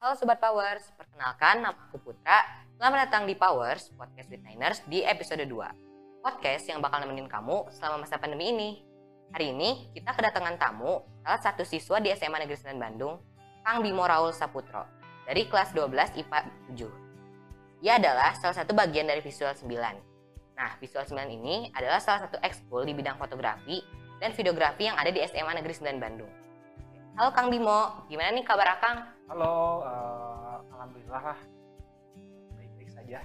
Halo Sobat Powers, perkenalkan nama aku Putra. Selamat datang di Powers, Podcast with Niners di episode 2. Podcast yang bakal nemenin kamu selama masa pandemi ini. Hari ini kita kedatangan tamu, salah satu siswa di SMA Negeri 9 Bandung, Kang Bimo Raul Saputro, dari kelas 12 IPA 7. Ia adalah salah satu bagian dari Visual 9. Nah, Visual 9 ini adalah salah satu ekskul di bidang fotografi dan videografi yang ada di SMA Negeri 9 Bandung. Halo Kang Bimo, gimana nih kabar Akang? Halo, uh, alhamdulillah lah. Baik-baik saja.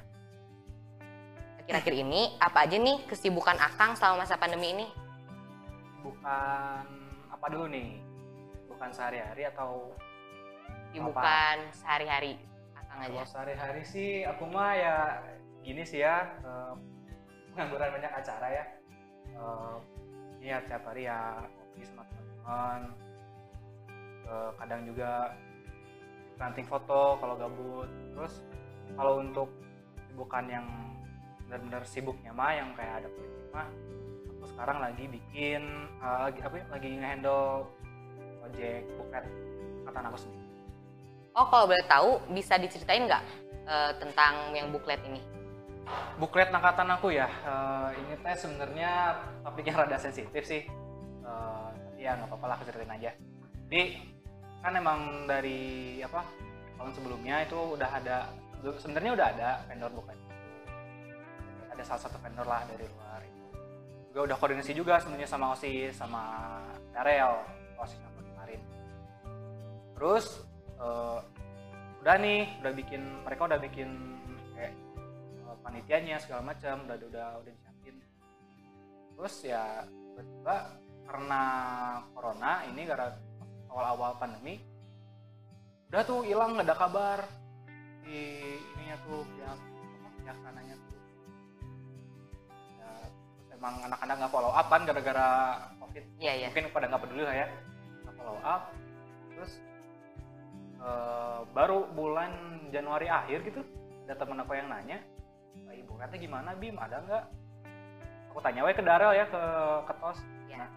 Akhir-akhir ini apa aja nih kesibukan Akang selama masa pandemi ini? Bukan apa dulu nih? Bukan sehari-hari atau Kesibukan sehari-hari Akang aja. kalau sehari-hari sih aku mah ya gini sih ya uh, pengangguran banyak acara ya. Uh, ini ya tiap hari ya ngopi sama teman-teman. Uh, kadang juga ranting foto kalau gabut. Terus kalau untuk kesibukan yang benar-benar sibuknya mah yang kayak ada politik mah aku sekarang lagi bikin uh, lagi apa ya, lagi ngehandle project buket angkatan aku sendiri. Oh kalau boleh tahu bisa diceritain nggak eh, tentang yang buklet ini? Buklet angkatan aku ya, eh, ini teh sebenarnya topiknya rada sensitif sih. Eh, tapi ya nggak apa-apa lah aku ceritain aja. Jadi kan emang dari apa tahun sebelumnya itu udah ada sebenarnya udah ada vendor buklet. Ada salah satu vendor lah dari luar itu. Juga udah koordinasi juga sebenarnya sama OSIS sama Darel OSIS yang kemarin. Terus eh, udah nih udah bikin mereka udah bikin kayak eh, panitianya segala macam udah udah udah disiapin terus ya tiba-tiba karena corona ini gara awal-awal pandemi udah tuh hilang nggak ada kabar. Di ininya tuh pihak apa, pihak sananya tuh. Ya, emang anak-anak nggak follow up kan gara-gara covid. Iya iya. mungkin pada nggak peduli lah ya. Nggak follow up. Terus eh, baru bulan Januari akhir gitu ada temen aku yang nanya "Ah, ibu katanya gimana Bim? Ada nggak? Aku tanya we ke Darel ya ke ke tos. Iya. nah,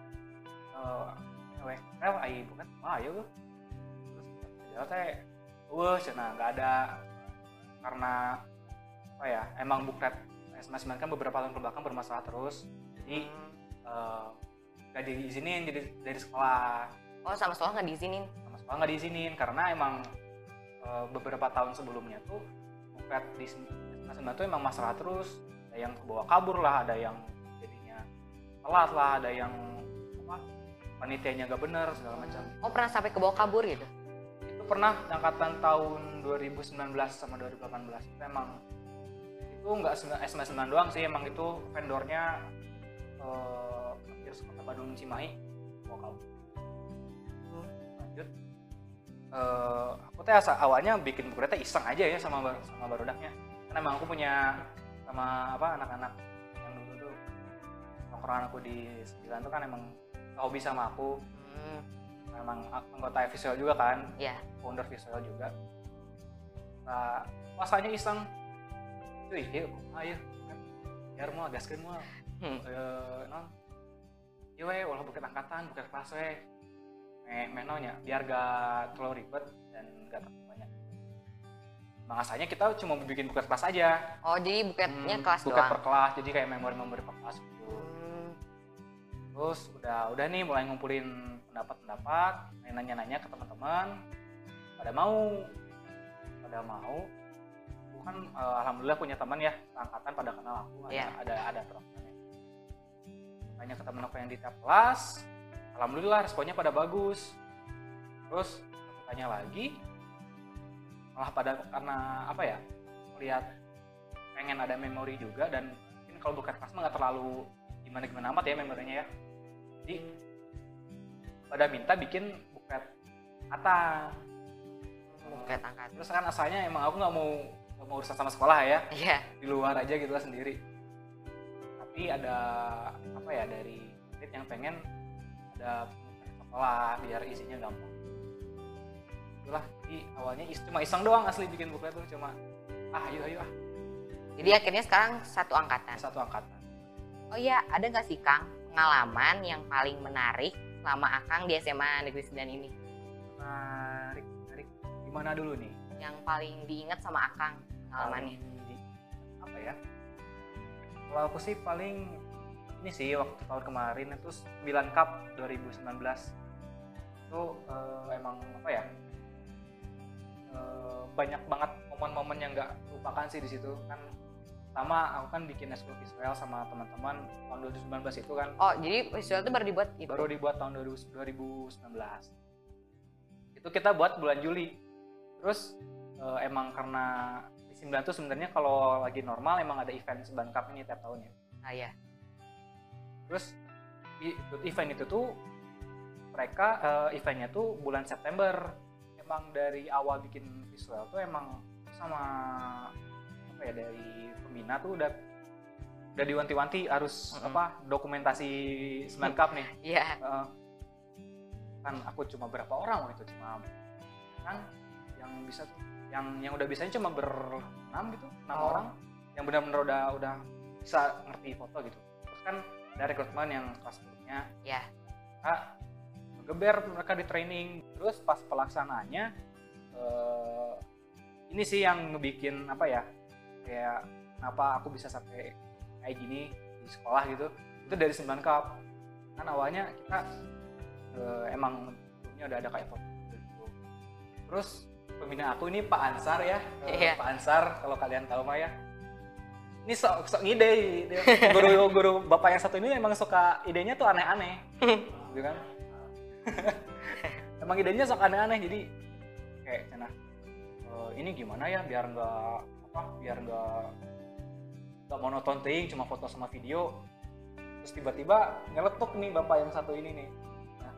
eh we Rel ah, ibu kan? Wah ayo terus Darel teh wah cina nggak ada karena apa ya emang buklet SMA 9 kan beberapa tahun ke belakang bermasalah terus. Jadi eh, nggak diizinin jadi dari sekolah. Oh sama sekolah nggak diizinin? sama sekolah nggak diizinin karena emang eh, beberapa tahun sebelumnya tuh buklet di SMA 9 tuh emang masalah terus. Ada yang bawa kabur lah ada yang jadinya telat lah ada yang panitianya nggak bener segala macam. Oh pernah sampai ke bawah kabur gitu? itu pernah angkatan tahun 2019 sama 2018 itu emang itu nggak sembilan- SMA 9 doang sih emang itu vendornya eh, hampir sekota Bandung Cimahi. Bawa kabur. Lanjut. Eh, aku teh awalnya bikin buku teh iseng aja ya sama bar- sama barudaknya karena emang aku punya sama apa anak-anak yang dulu tuh. Nongkrongan aku di sembilan tuh kan emang hobi sama aku. Hmm, memang anggota visual juga kan? Iya. founder visual juga. Nah masanya iseng. Cuy yuk ayo biar mau gaskeun mau Hmm. eh non. Iya we ulah buket angkatan buket kelas we me menonya biar gak terlalu ribet dan gak terlalu banyak. Makasanya kita cuma bikin buket kelas aja. Oh jadi buketnya Hmm, kelas buket doang? per kelas jadi kayak memori-memori per kelas terus udah udah nih mulai ngumpulin pendapat-pendapat nanya-nanya ke teman-teman. Pada mau pada mau. Aku kan eh, alhamdulillah punya teman ya angkatan pada kenal aku ada Iya. ada ada teman-temannya tanya ke teman aku yang di tiap kelas alhamdulillah responnya pada bagus. Terus aku tanya lagi malah pada karena apa ya lihat pengen ada memori juga dan mungkin kalau bukan kelas mah nggak terlalu gimana gimana amat ya memorinya ya jadi pada minta bikin buket kata buket angkat. terus kan asalnya emang aku nggak mau nggak mau urusan sama sekolah ya. Iya. di luar aja gitu lah sendiri. Tapi ada apa ya dari murid yang pengen ada sekolah biar isinya gampang. Itulah jadi awalnya is- cuma iseng doang asli bikin buket tuh cuma ah ayo ayo ah. Jadi akhirnya sekarang satu angkatan. satu angkatan. Oh iya, ada nggak sih Kang pengalaman yang paling menarik selama Akang di SMA Negeri 9 ini? menarik menarik. Gimana dulu nih? Yang paling diingat sama Akang pengalamannya? Di- apa ya? Kalau aku sih paling ini sih waktu tahun kemarin itu 9 Cup 2019 itu eh, emang apa ya? Eh, banyak banget momen-momen yang nggak lupakan sih di situ. Kan pertama aku kan bikin eskul visual sama teman-teman tahun 2019 itu kan. Oh, jadi visual itu baru dibuat gitu. baru dibuat tahun 2019 itu kita buat bulan Juli. Terus eh, emang karena di 9 itu sebenarnya kalau lagi normal emang ada event Seban Cup ini tiap tahun ya. Ah, ya. terus event itu tuh mereka eh, eventnya tuh bulan September. Emang dari awal bikin visual tuh emang sama apa ya dari pembina tuh udah udah diwanti-wanti harus Mm-mm. apa dokumentasi Seban Cup nih Iya. Heeh. kan aku cuma berapa orang waktu itu cuma kan yang bisa tuh yang yang udah bisanya cuma berenam gitu enam Oh. orang yang benar-benar udah udah bisa ngerti foto gitu terus kan ada rekrutmen yang kelas berikutnya Ya. ah geber mereka di training terus pas pelaksanaannya eh, ini sih yang ngebikin apa ya kayak kenapa aku bisa sampai kayak gini di sekolah gitu. Itu dari 9 cup kan awalnya kita eh, emang sebelumnya udah ada kayak foto gitu. terus pembina aku ini Pak Ansar ya Eh, Iya. Pak Ansar kalau kalian tahu mah ya. Ini sok sok ngide. Guru guru bapak yang satu ini emang suka idenya tuh aneh-aneh. Gitu kan? Emang idenya sok aneh-aneh jadi kayak cina "Eh, ini gimana ya biar nggak apa biar nggak nggak monoton ting cuma foto sama video terus tiba-tiba nyeletuk nih bapak yang satu ini nih nah,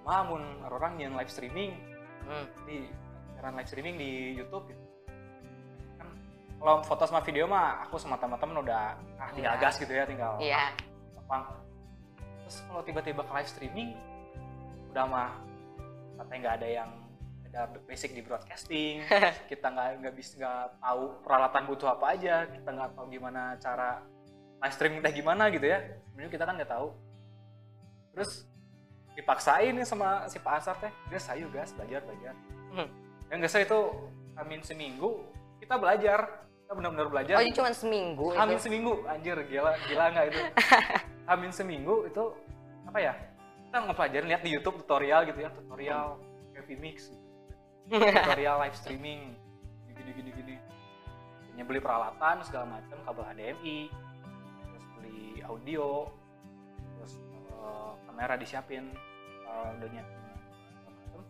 kumaha mun orang yang live streaming Hmm. di siaran live streaming di YouTube gitu. kan kalau foto sama video mah aku sama teman-teman udah ah tinggal Iya. gas gitu ya tinggal Iya. gampang terus kalau tiba-tiba ke live streaming udah mah katanya nggak ada yang ada basic di broadcasting. Kita nggak nggak bisa nggak tahu peralatan butuh apa aja. Kita nggak tahu gimana cara live streaming teh gimana gitu ya. Sebenarnya kita kan nggak tahu. Terus dipaksain nih sama si Pak Ansar teh. Gas ayo gas belajar belajar. Hmm. yang gas itu amin seminggu kita belajar. Kita benar-benar belajar. Oh, cuma seminggu Hamin itu. seminggu, anjir gila gila nggak itu? Hamin seminggu itu apa ya? Kita ngepelajarin lihat di YouTube tutorial gitu ya, tutorial kayak Vmix, tutorial live streaming, gini gini gini. Hanya beli peralatan segala macam, kabel HDMI, terus beli audio, terus eh, kamera disiapin, eh, udah nyiapin macam.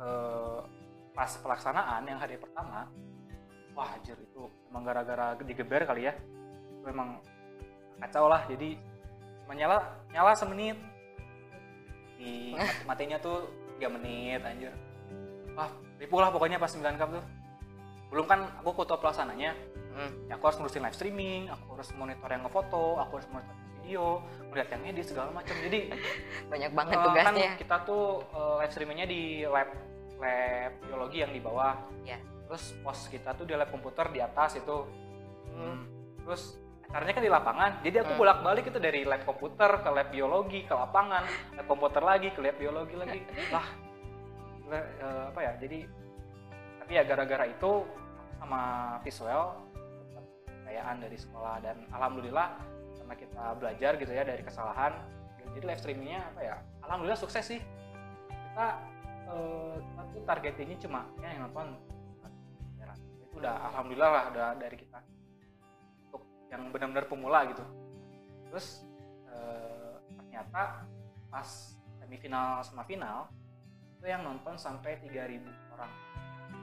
Eh, pas pelaksanaan yang hari pertama, wah anjir itu emang gara-gara digeber kali ya itu emang kacau lah jadi menyala nyala semenit di mati- matinya tuh 3 menit anjir wah ribu lah pokoknya pas 9 cup tuh belum kan aku ketua pelaksananya Hmm. ya aku harus ngurusin live streaming aku harus monitor yang ngefoto aku harus monitor video melihat yang edit segala macam jadi Banyak banget eh, tugasnya. kan kita tuh eh, live streamingnya di lab lab biologi yang di bawah Ya. terus pos kita tuh di lab komputer di atas itu Hmm. Terus acaranya kan di lapangan, jadi aku Hmm. bolak-balik itu dari lab komputer ke lab biologi ke lapangan, lab komputer lagi ke lab biologi lagi. lah, eh, apa ya? Jadi tapi ya gara-gara itu sama visual kekayaan dari sekolah dan alhamdulillah karena kita belajar gitu ya dari kesalahan. Jadi live streamingnya apa ya? Alhamdulillah sukses sih. Kita eh, kita tuh targetingnya cuma ya yang nonton itu udah alhamdulillah lah udah dari kita untuk yang benar-benar pemula gitu terus eh, ternyata pas semifinal sama final itu yang nonton sampai 3000 orang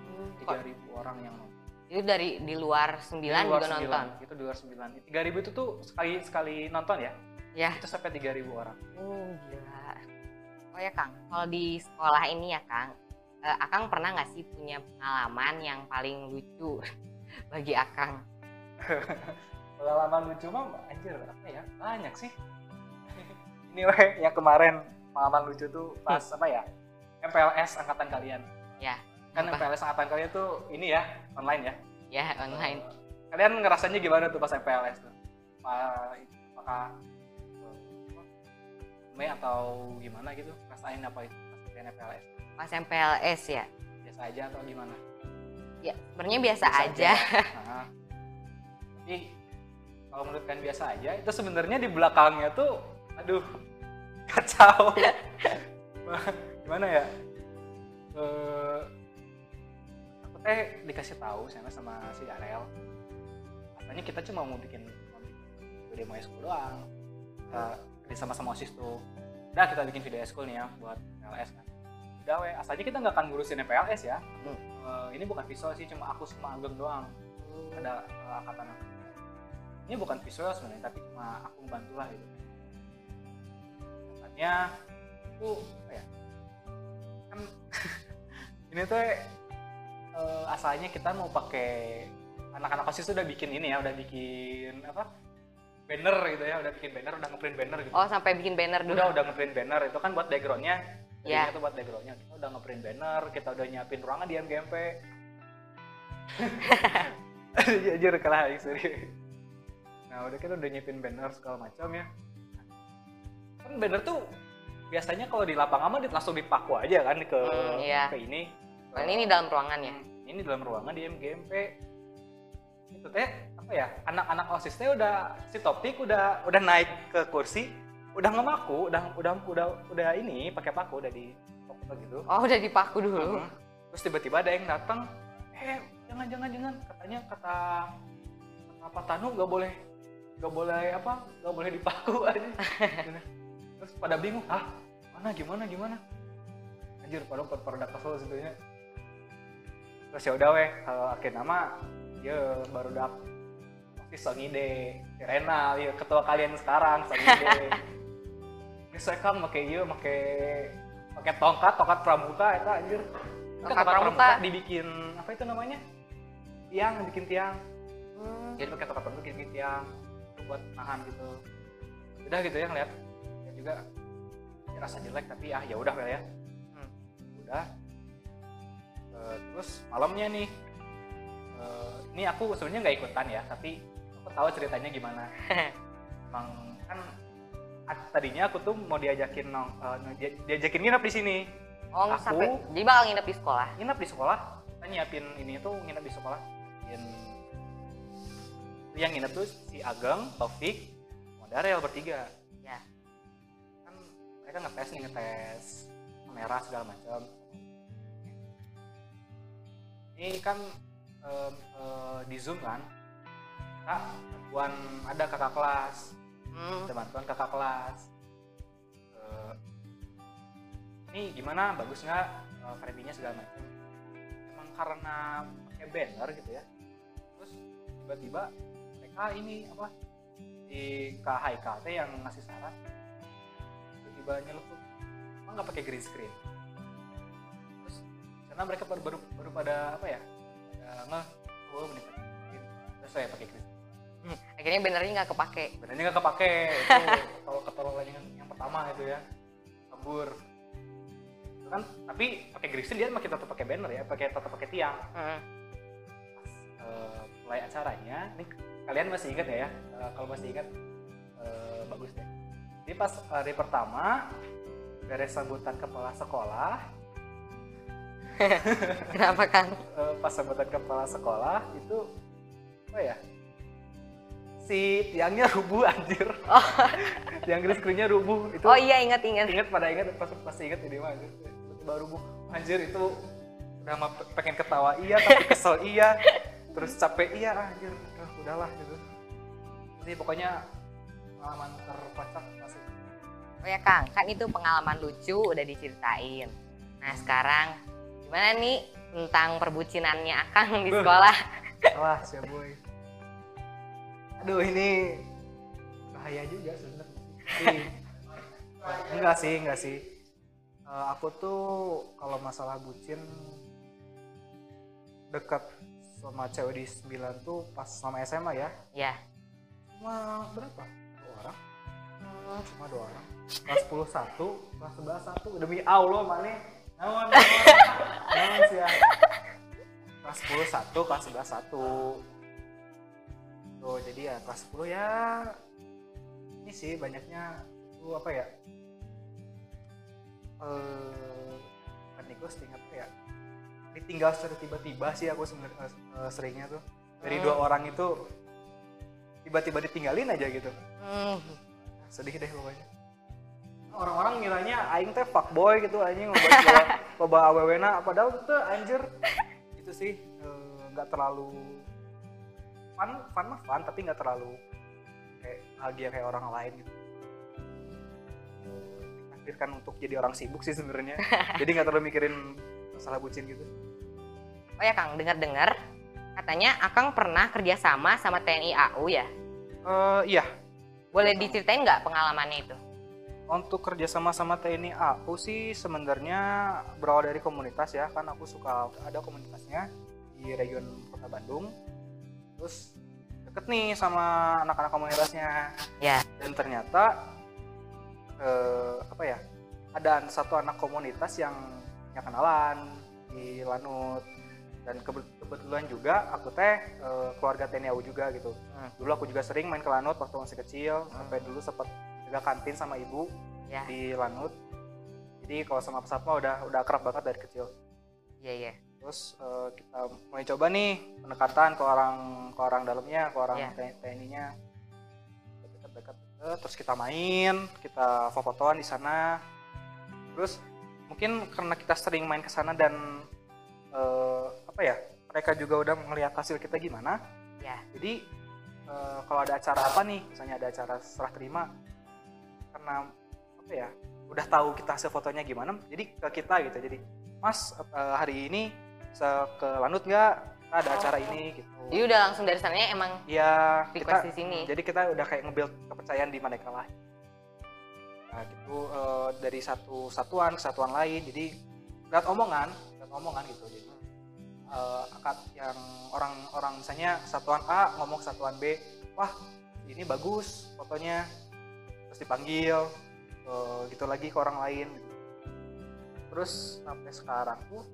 Hmm, kok- 3000 orang yang nonton Itu dari di luar Di sembilan luar juga sembilan, nonton. itu di luar 9 3000 itu tuh sekali sekali nonton ya Ya. itu sampai 3000 orang Oh, gila. Oh ya, Kang. Kalau di sekolah ini ya, Kang. eh, Akang pernah nggak sih punya pengalaman yang paling lucu bagi Akang? pengalaman lucu mah anjir apa ya banyak sih ini weh yang kemarin pengalaman lucu tuh pas apa ya MPLS angkatan kalian Ya. kan Apa? MPLS angkatan kalian tuh ini ya online ya Ya, online. kalian ngerasanya gimana tuh pas MPLS tuh apa apakah eh, me atau gimana gitu rasain apa itu pas kalian MPLS Pas MPLS ya. Biasa aja atau gimana Ya, sebenarnya biasa, aja. Nah, tapi kalau menurut kalian biasa aja itu sebenarnya di belakangnya tuh aduh kacau gimana ya? Eh, aku teh dikasih tahu sama sama si Arel? Katanya kita cuma mau bikin mau video my school doang. Kita kerja sama sama osis tuh. Udah kita bikin video school nih ya buat PLS kan. Udah we asalnya kita nggak akan ngurusin PLS ya. Hmm. Eh, ini bukan visual sih cuma aku sama Ageng doang. Ada eh, angkatan aku. Ini bukan visual sebenarnya tapi cuma aku membantu lah gitu. Katanya aku apa ya ini tuh eh, asalnya kita mau pakai anak-anak osis udah bikin ini ya udah bikin apa banner gitu ya udah bikin banner udah ngeprint banner gitu. Oh, sampai bikin banner dulu. udah udah ngeprint banner itu kan buat backgroundnya. Ya. itu buat backgroundnya. Kita udah ngeprint banner kita udah nyiapin ruangan di MGMP Jujur kalah serius nah udah kita udah nyiapin banner segala macam ya. Kan banner tuh biasanya kalau di lapangan mah langsung dipaku aja kan ke Hmm, iya. ke ini Nah, ini dalam ruangannya. ini dalam ruangan di MGMP itu teh apa ya anak-anak osis teh udah si topik udah udah naik ke kursi udah ngemaku udah udah udah udah ini pakai paku udah di gitu. Oh, udah dipaku dulu. Mhm. terus tiba-tiba ada yang datang eh jangan jangan jangan. Katanya kata Pak Tanu nggak boleh nggak boleh apa nggak boleh dipaku. Aja. Terus pada bingung ah mana gimana gimana? Anjir pada pada pada kesel sebetulnya terus ya udah weh kalau akhir nama ya baru dak pasti sang ide si Renal ya ketua kalian sekarang sang ide. Ini saya kan pakai iya pakai pakai tongkat tongkat pramuka itu anjir. Kan Tongkat pramuka. dibikin apa itu namanya? Tiang bikin tiang. Hmm. jadi pakai tongkat pramuka bikin tiang buat nahan gitu. Udah gitu ya ngeliat. Ya juga ya rasa jelek tapi ah ya udah ya. Hmm. udah terus malamnya nih eh, ini aku sebenarnya nggak ikutan ya tapi aku tahu ceritanya gimana. Emang kan tadinya aku tuh mau diajakin nong dia- diajakin nginep di sini. Oh, Aku- sampai jadi bakal nginep di sekolah. nginep di sekolah. Kita nyiapin ini tuh nginep di sekolah. Yang yang nginep tuh si Ageng, Taufik, sama Darel bertiga. Ya. kan mereka ngetes nih ngetes kamera segala macam ini kan em, eh, di zoom kan? Kak bantuan ada kakak kelas. Hmm. ada bantuan kakak kelas. Eh, ini gimana? Bagus nggak uh, segala macam? Emang karena pakai banner gitu ya? Terus tiba-tiba mereka ini apa di KHK teh yang ngasih saran. Tiba-tiba nyeletuk emang nggak pakai green screen karena mereka baru baru, baru pada apa ya pada nge oh menit terus saya pakai green screen Akhirnya bannernya nggak kepake. Benernya nggak kepake itu kalau ketolongan yang, yang pertama itu ya kabur Itu kan tapi pakai grisil dia makin tetap pakai banner ya pakai tetap pakai tiang Hmm. Eh, mulai acaranya ini kalian masih ingat ya, ya? Eh, kalau masih ingat eh, bagus deh jadi pas hari pertama beres sambutan kepala sekolah Kenapa Kang? eh, pas sambutan kepala sekolah itu apa ya? Si tiangnya rubuh anjir. Tiang green screen-nya rubuh. Itu Oh iya ingat ingat. ingat pada ingat pas pasti ingat ini mah baru bu anjir itu udah mah pe- pengen ketawa iya tapi kesel iya. Terus capek iya anjir. Udah udahlah gitu. Jadi pokoknya pengalaman terkocak masih. Oh ya Kang, kan itu pengalaman lucu udah diceritain. Nah sekarang gimana nih tentang perbucinannya Akang di sekolah? salah sih boy. Aduh ini bahaya juga sebenarnya. Enggak sih enggak sih. Eh, aku tuh kalau masalah bucin dekat sama cewek di 9 tuh pas sama SMA ya. Ya. cuma berapa? Dua orang. Hmm, cuma dua orang. Kelas 10 satu kelas 11 satu. Demi Allah naon sih ya kelas 10 satu kelas 11 satu tuh jadi ya kelas 10 ya ini sih banyaknya itu apa ya eh bukan ghosting apa ya ditinggal secara tiba-tiba sih aku sebenarnya eh, seringnya tuh dari Hmm. dua orang itu tiba-tiba ditinggalin aja gitu Hmm. sedih deh pokoknya orang-orang ngiranya aing teh fuckboy gitu anjing loba loba, loba awewena. Padahal tuh anjir. Itu sih eh, nggak terlalu fun fun mah fun tapi nggak terlalu kayak bahagia kayak orang lain gitu. Takdirkan untuk jadi orang sibuk sih sebenarnya. Jadi nggak terlalu mikirin masalah bucin gitu. Oh ya Kang, dengar-dengar katanya Akang pernah kerjasama sama TNI AU ya? Eh iya. Boleh diceritain nggak pengalamannya itu? Untuk kerjasama sama TNI AU sih sebenarnya berawal dari komunitas ya kan aku suka ada komunitasnya di region kota Bandung. Terus deket nih sama anak-anak komunitasnya. Ya. dan ternyata eh, apa ya ada satu anak komunitas yang punya kenalan di Lanut. Dan kebe- kebetulan juga aku teh eh, keluarga TNI AU juga gitu. Hmm. dulu aku juga sering main ke Lanut waktu masih kecil sampai dulu sempat juga kantin sama ibu Ya. di Lanut. Jadi kalau sama pesawat mah udah udah akrab banget dari kecil. Iya, iya. Terus eh, kita mulai coba nih pendekatan ke orang ke orang dalamnya, ke orang Iya. TNI-nya. Dekat-dekat terus kita main, kita foto-fotoan di sana. Terus mungkin karena kita sering main ke sana dan eh, apa ya? Mereka juga udah melihat hasil kita gimana. Ya. Jadi eh, kalau ada acara apa nih, misalnya ada acara serah terima, karena apa ya, udah tahu kita hasil fotonya gimana, jadi ke kita gitu. Jadi, Mas eh, hari ini ke Lanut nggak? Kita ada acara ini gitu. Jadi udah langsung dari sananya emang Iya, request kita di sini. jadi kita udah kayak nge-build kepercayaan di mereka lah. Nah, gitu eh, dari satu satuan ke satuan lain. Jadi lihat omongan, lihat omongan gitu. Jadi eh, akad yang orang-orang misalnya satuan A ngomong satuan B, wah ini bagus fotonya, terus dipanggil eh, gitu lagi ke orang lain. gitu. Terus sampai sekarang tuh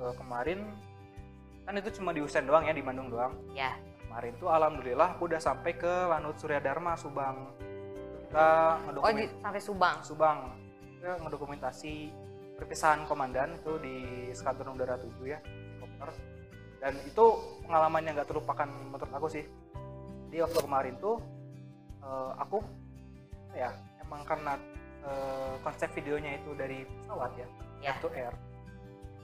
eh, kemarin kan itu cuma di Usen doang ya di Bandung doang Ya. kemarin tuh alhamdulillah aku udah sampai ke Lanut Surya Dharma Subang kita Oh, ngedokumen di, sampai Subang. Subang kita ngedokumentasi perpisahan komandan itu di Skadron Udara 7 ya helikopter dan itu pengalaman yang gak terlupakan menurut aku sih jadi waktu kemarin tuh eh, aku ya emang karena eh, konsep videonya itu dari pesawat ya Ya. to air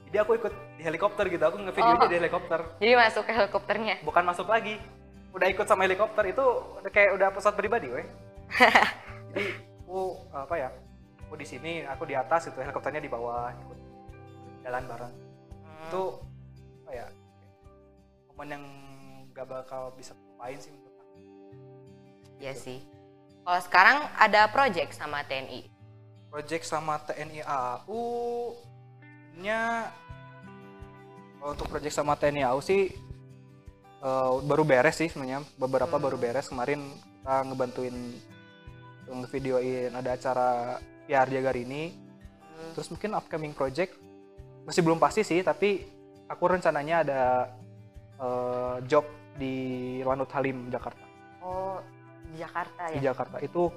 jadi aku ikut di helikopter gitu aku ngevideonya Oh. di helikopter Jadi masuk ke helikopternya. bukan masuk lagi udah ikut sama helikopter itu udah kayak udah pesawat pribadi weh jadi aku apa ya aku di sini aku di atas itu helikopternya di bawah ikut jalan bareng Hmm. itu apa ya momen yang gak bakal bisa lupain sih menurut aku Iya Gitu. sih. Kalau sekarang ada project sama TNI. project sama TNI AU nya untuk project sama TNI AU sih eh, baru beres sih sebenarnya beberapa Hmm. baru beres kemarin kita ngebantuin ngevideoin ada acara PR Jagarini Hmm. terus mungkin upcoming project masih belum pasti sih tapi aku rencananya ada eh, job di Lanut Halim Jakarta di Jakarta di ya. Jakarta. Itu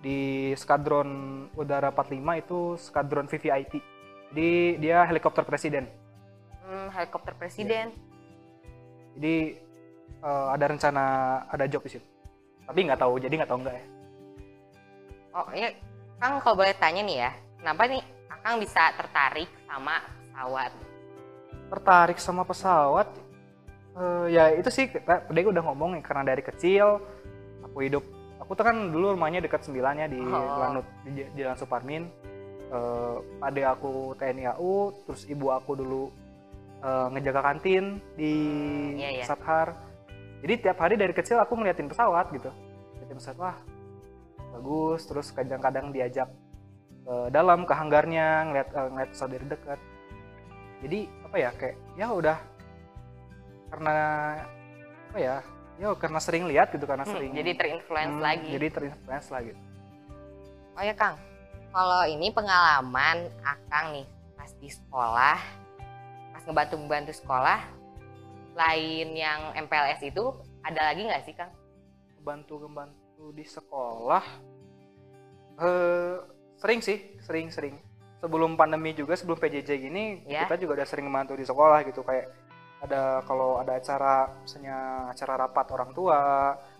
di skadron udara 45 itu skadron VVIP jadi dia helikopter presiden. Hmm, helikopter presiden. jadi eh, ada rencana ada job di situ. Tapi nggak tahu jadi nggak tahu nggak ya. Oh, ya Kang kalau boleh tanya nih ya, kenapa nih Akang bisa tertarik sama pesawat? tertarik sama pesawat? Eh, ya itu sih tadi udah ngomong ya karena dari kecil hidup. Aku tuh kan dulu rumahnya dekat sembilan ya di Oh. Lanut di, di Jalan Suparmin eh ade aku TNI AU terus ibu aku dulu eh, ngejaga kantin di Hmm, iya, iya. Sathar. Jadi tiap hari dari kecil aku ngeliatin pesawat gitu. Ngeliatin pesawat wah bagus. Terus kadang-kadang diajak ke dalam ke hanggarnya ngeliat eh, ngeliat pesawat dari dekat. Jadi apa ya kayak ya udah. Karena apa ya ya karena sering lihat gitu karena Hmm, sering jadi terinfluence Hmm, lagi. jadi terinfluence lagi Oh ya Kang, kalau ini pengalaman Akang nih pas di sekolah, pas ngebantu-bantu sekolah, lain yang MPLS itu ada lagi nggak sih Kang? bantu bantu di sekolah eh sering sih sering sering sebelum pandemi juga sebelum PJJ gini Ya. kita juga udah sering membantu di sekolah gitu kayak ada kalau ada acara misalnya acara rapat orang tua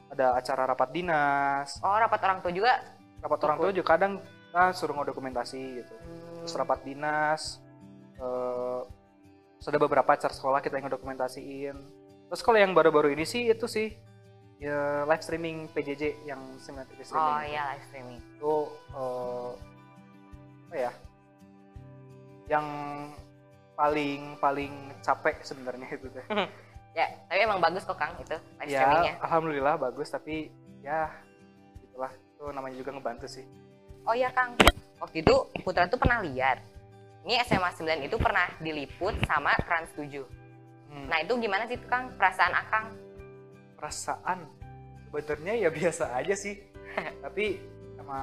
ada acara rapat dinas Oh, rapat orang tua juga. rapat orang tua juga kadang kita suruh ngedokumentasi gitu terus Hmm. rapat dinas eh terus ada beberapa acara sekolah kita yang ngedokumentasiin terus kalau yang baru-baru ini sih itu sih ya live streaming PJJ yang seminar streaming Oh iya live streaming. itu eh, apa ya yang paling paling capek sebenarnya itu teh. Ya, tapi emang bagus kok Kang itu live ya streamingnya. alhamdulillah bagus tapi ya itulah itu namanya juga ngebantu sih. Oh iya Kang, waktu itu Putra tuh pernah lihat. Ini SMA 9 itu pernah diliput sama Trans 7. Hmm, Nah itu gimana sih tuh Kang perasaan Akang? perasaan? Sebenarnya ya biasa aja sih. Tapi sama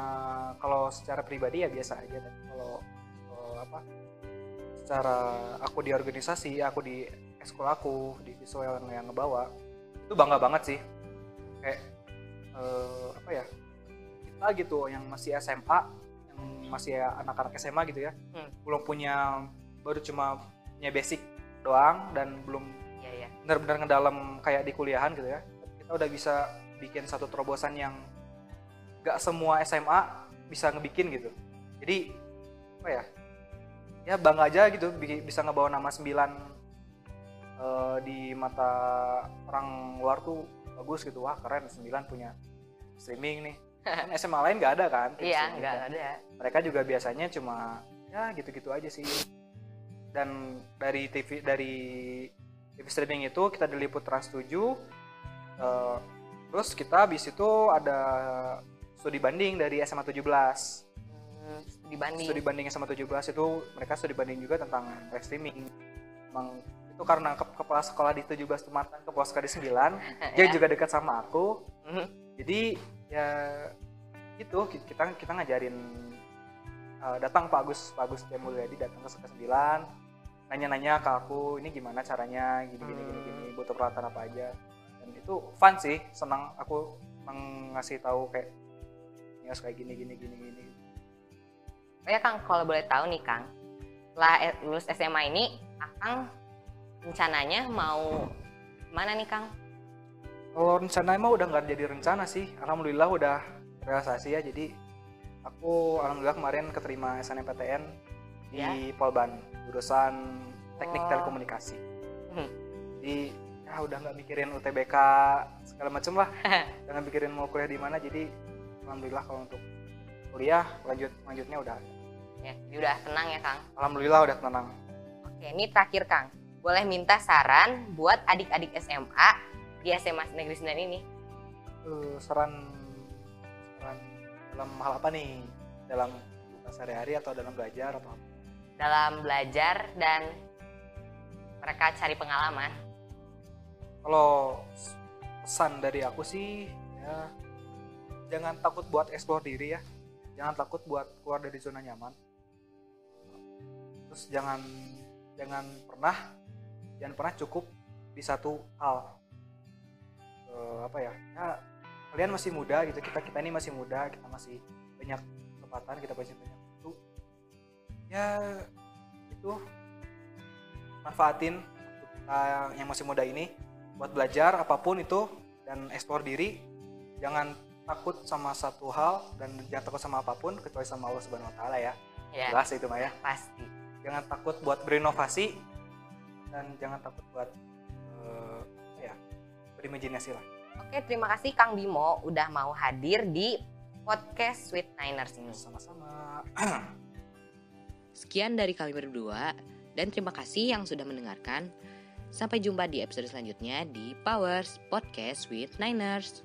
kalau secara pribadi ya biasa aja. Tapi kalau kalau apa secara aku di organisasi aku di ekskul aku di visual yang, ngebawa itu bangga banget sih kayak eh, apa ya kita gitu yang masih SMA yang masih ya anak-anak SMA gitu ya Hmm. belum punya baru cuma punya basic doang dan belum Iya iya. benar-benar ngedalam kayak di kuliahan gitu ya kita udah bisa bikin satu terobosan yang gak semua SMA bisa ngebikin gitu jadi apa ya ya bangga aja gitu bi- bisa ngebawa nama 9 eh, di mata orang luar tuh bagus gitu. Wah keren 9 punya streaming nih. Kan SMA lain gak ada kan? Iya, nggak kan. ada. mereka juga biasanya cuma ya gitu-gitu aja sih. Dan dari TV dari TV streaming itu kita diliput Trans 7 eh, terus kita habis itu ada studi banding dari SMA 17 Hmm, studi banding. studi banding SMA 17 itu mereka studi banding juga tentang live streaming. Emang itu karena ke- kepala sekolah di 17 itu mantan kepala sekolah di 9 dia Ya. juga dekat sama aku. Mhm. jadi ya itu ki- kita kita ngajarin uh, datang Pak Agus Pak Agus Mulyadi datang ke Sekolah 9 nanya-nanya ke aku ini gimana caranya? Gini gini gini gini butuh peralatan apa aja? Dan itu fun sih senang. Aku senang ngasih tahu kayak harus kayak gini gini gini gini ya Kang, kalau boleh tahu nih Kang, setelah eh, lulus SMA ini, Akang rencananya mau mana nih Kang? kalau rencana emang udah nggak jadi rencana sih alhamdulillah udah realisasi ya jadi aku alhamdulillah kemarin keterima SNMPTN di Ya. Polban jurusan teknik Oh. telekomunikasi Hmm. jadi ya udah nggak mikirin UTBK segala macem lah jangan mikirin mau kuliah di mana jadi alhamdulillah kalau untuk kuliah lanjut lanjutnya udah Ya, jadi udah tenang ya Kang. alhamdulillah udah tenang Oke, ini terakhir Kang. Boleh minta saran buat adik-adik SMA di SMA Negeri 9 ini? Eh, saran saran dalam hal apa nih dalam sehari-hari atau dalam belajar atau apa? Dalam belajar dan mereka cari pengalaman. kalau pesan dari aku sih ya jangan takut buat explore diri ya jangan takut buat keluar dari zona nyaman terus jangan jangan pernah jangan pernah cukup di satu hal. Eh, apa ya? Ya kalian masih muda gitu kita kita ini masih muda kita masih banyak kesempatan kita masih banyak waktu. Ya itu manfaatin kita yang masih muda ini buat belajar apa pun itu dan eksplor diri. Jangan takut sama satu hal dan jangan takut sama apa pun kecuali sama Allah Subhanahu Wa Taala ya. Ya, jelas itu mah ya pasti. Jangan takut buat berinovasi dan jangan takut buat eh, apa ya berimajinasi lah Oke, terima kasih Kang Bimo udah mau hadir di podcast Sweet Niners ini. sama-sama Sekian dari kami berdua dan terima kasih yang sudah mendengarkan. Sampai jumpa di episode selanjutnya di Powers Podcast with Niners.